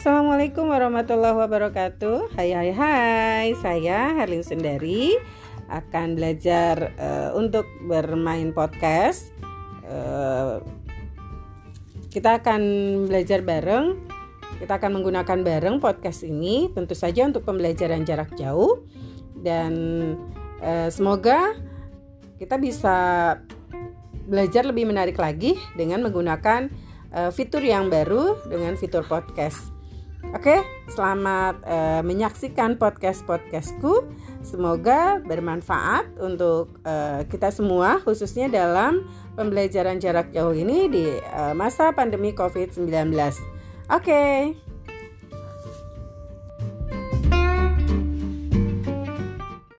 Assalamualaikum warahmatullahi wabarakatuh. Hai hai hai, saya Herlin Sundari akan belajar uh, untuk bermain podcast. Uh, kita akan belajar bareng. Kita akan menggunakan bareng podcast ini, tentu saja untuk pembelajaran jarak jauh dan uh, semoga kita bisa belajar lebih menarik lagi dengan menggunakan fitur yang baru dengan fitur podcast. Oke, selamat uh, menyaksikan podcast-podcastku. Semoga bermanfaat untuk uh, kita semua, khususnya dalam pembelajaran jarak jauh ini di uh, masa pandemi COVID-19. Oke.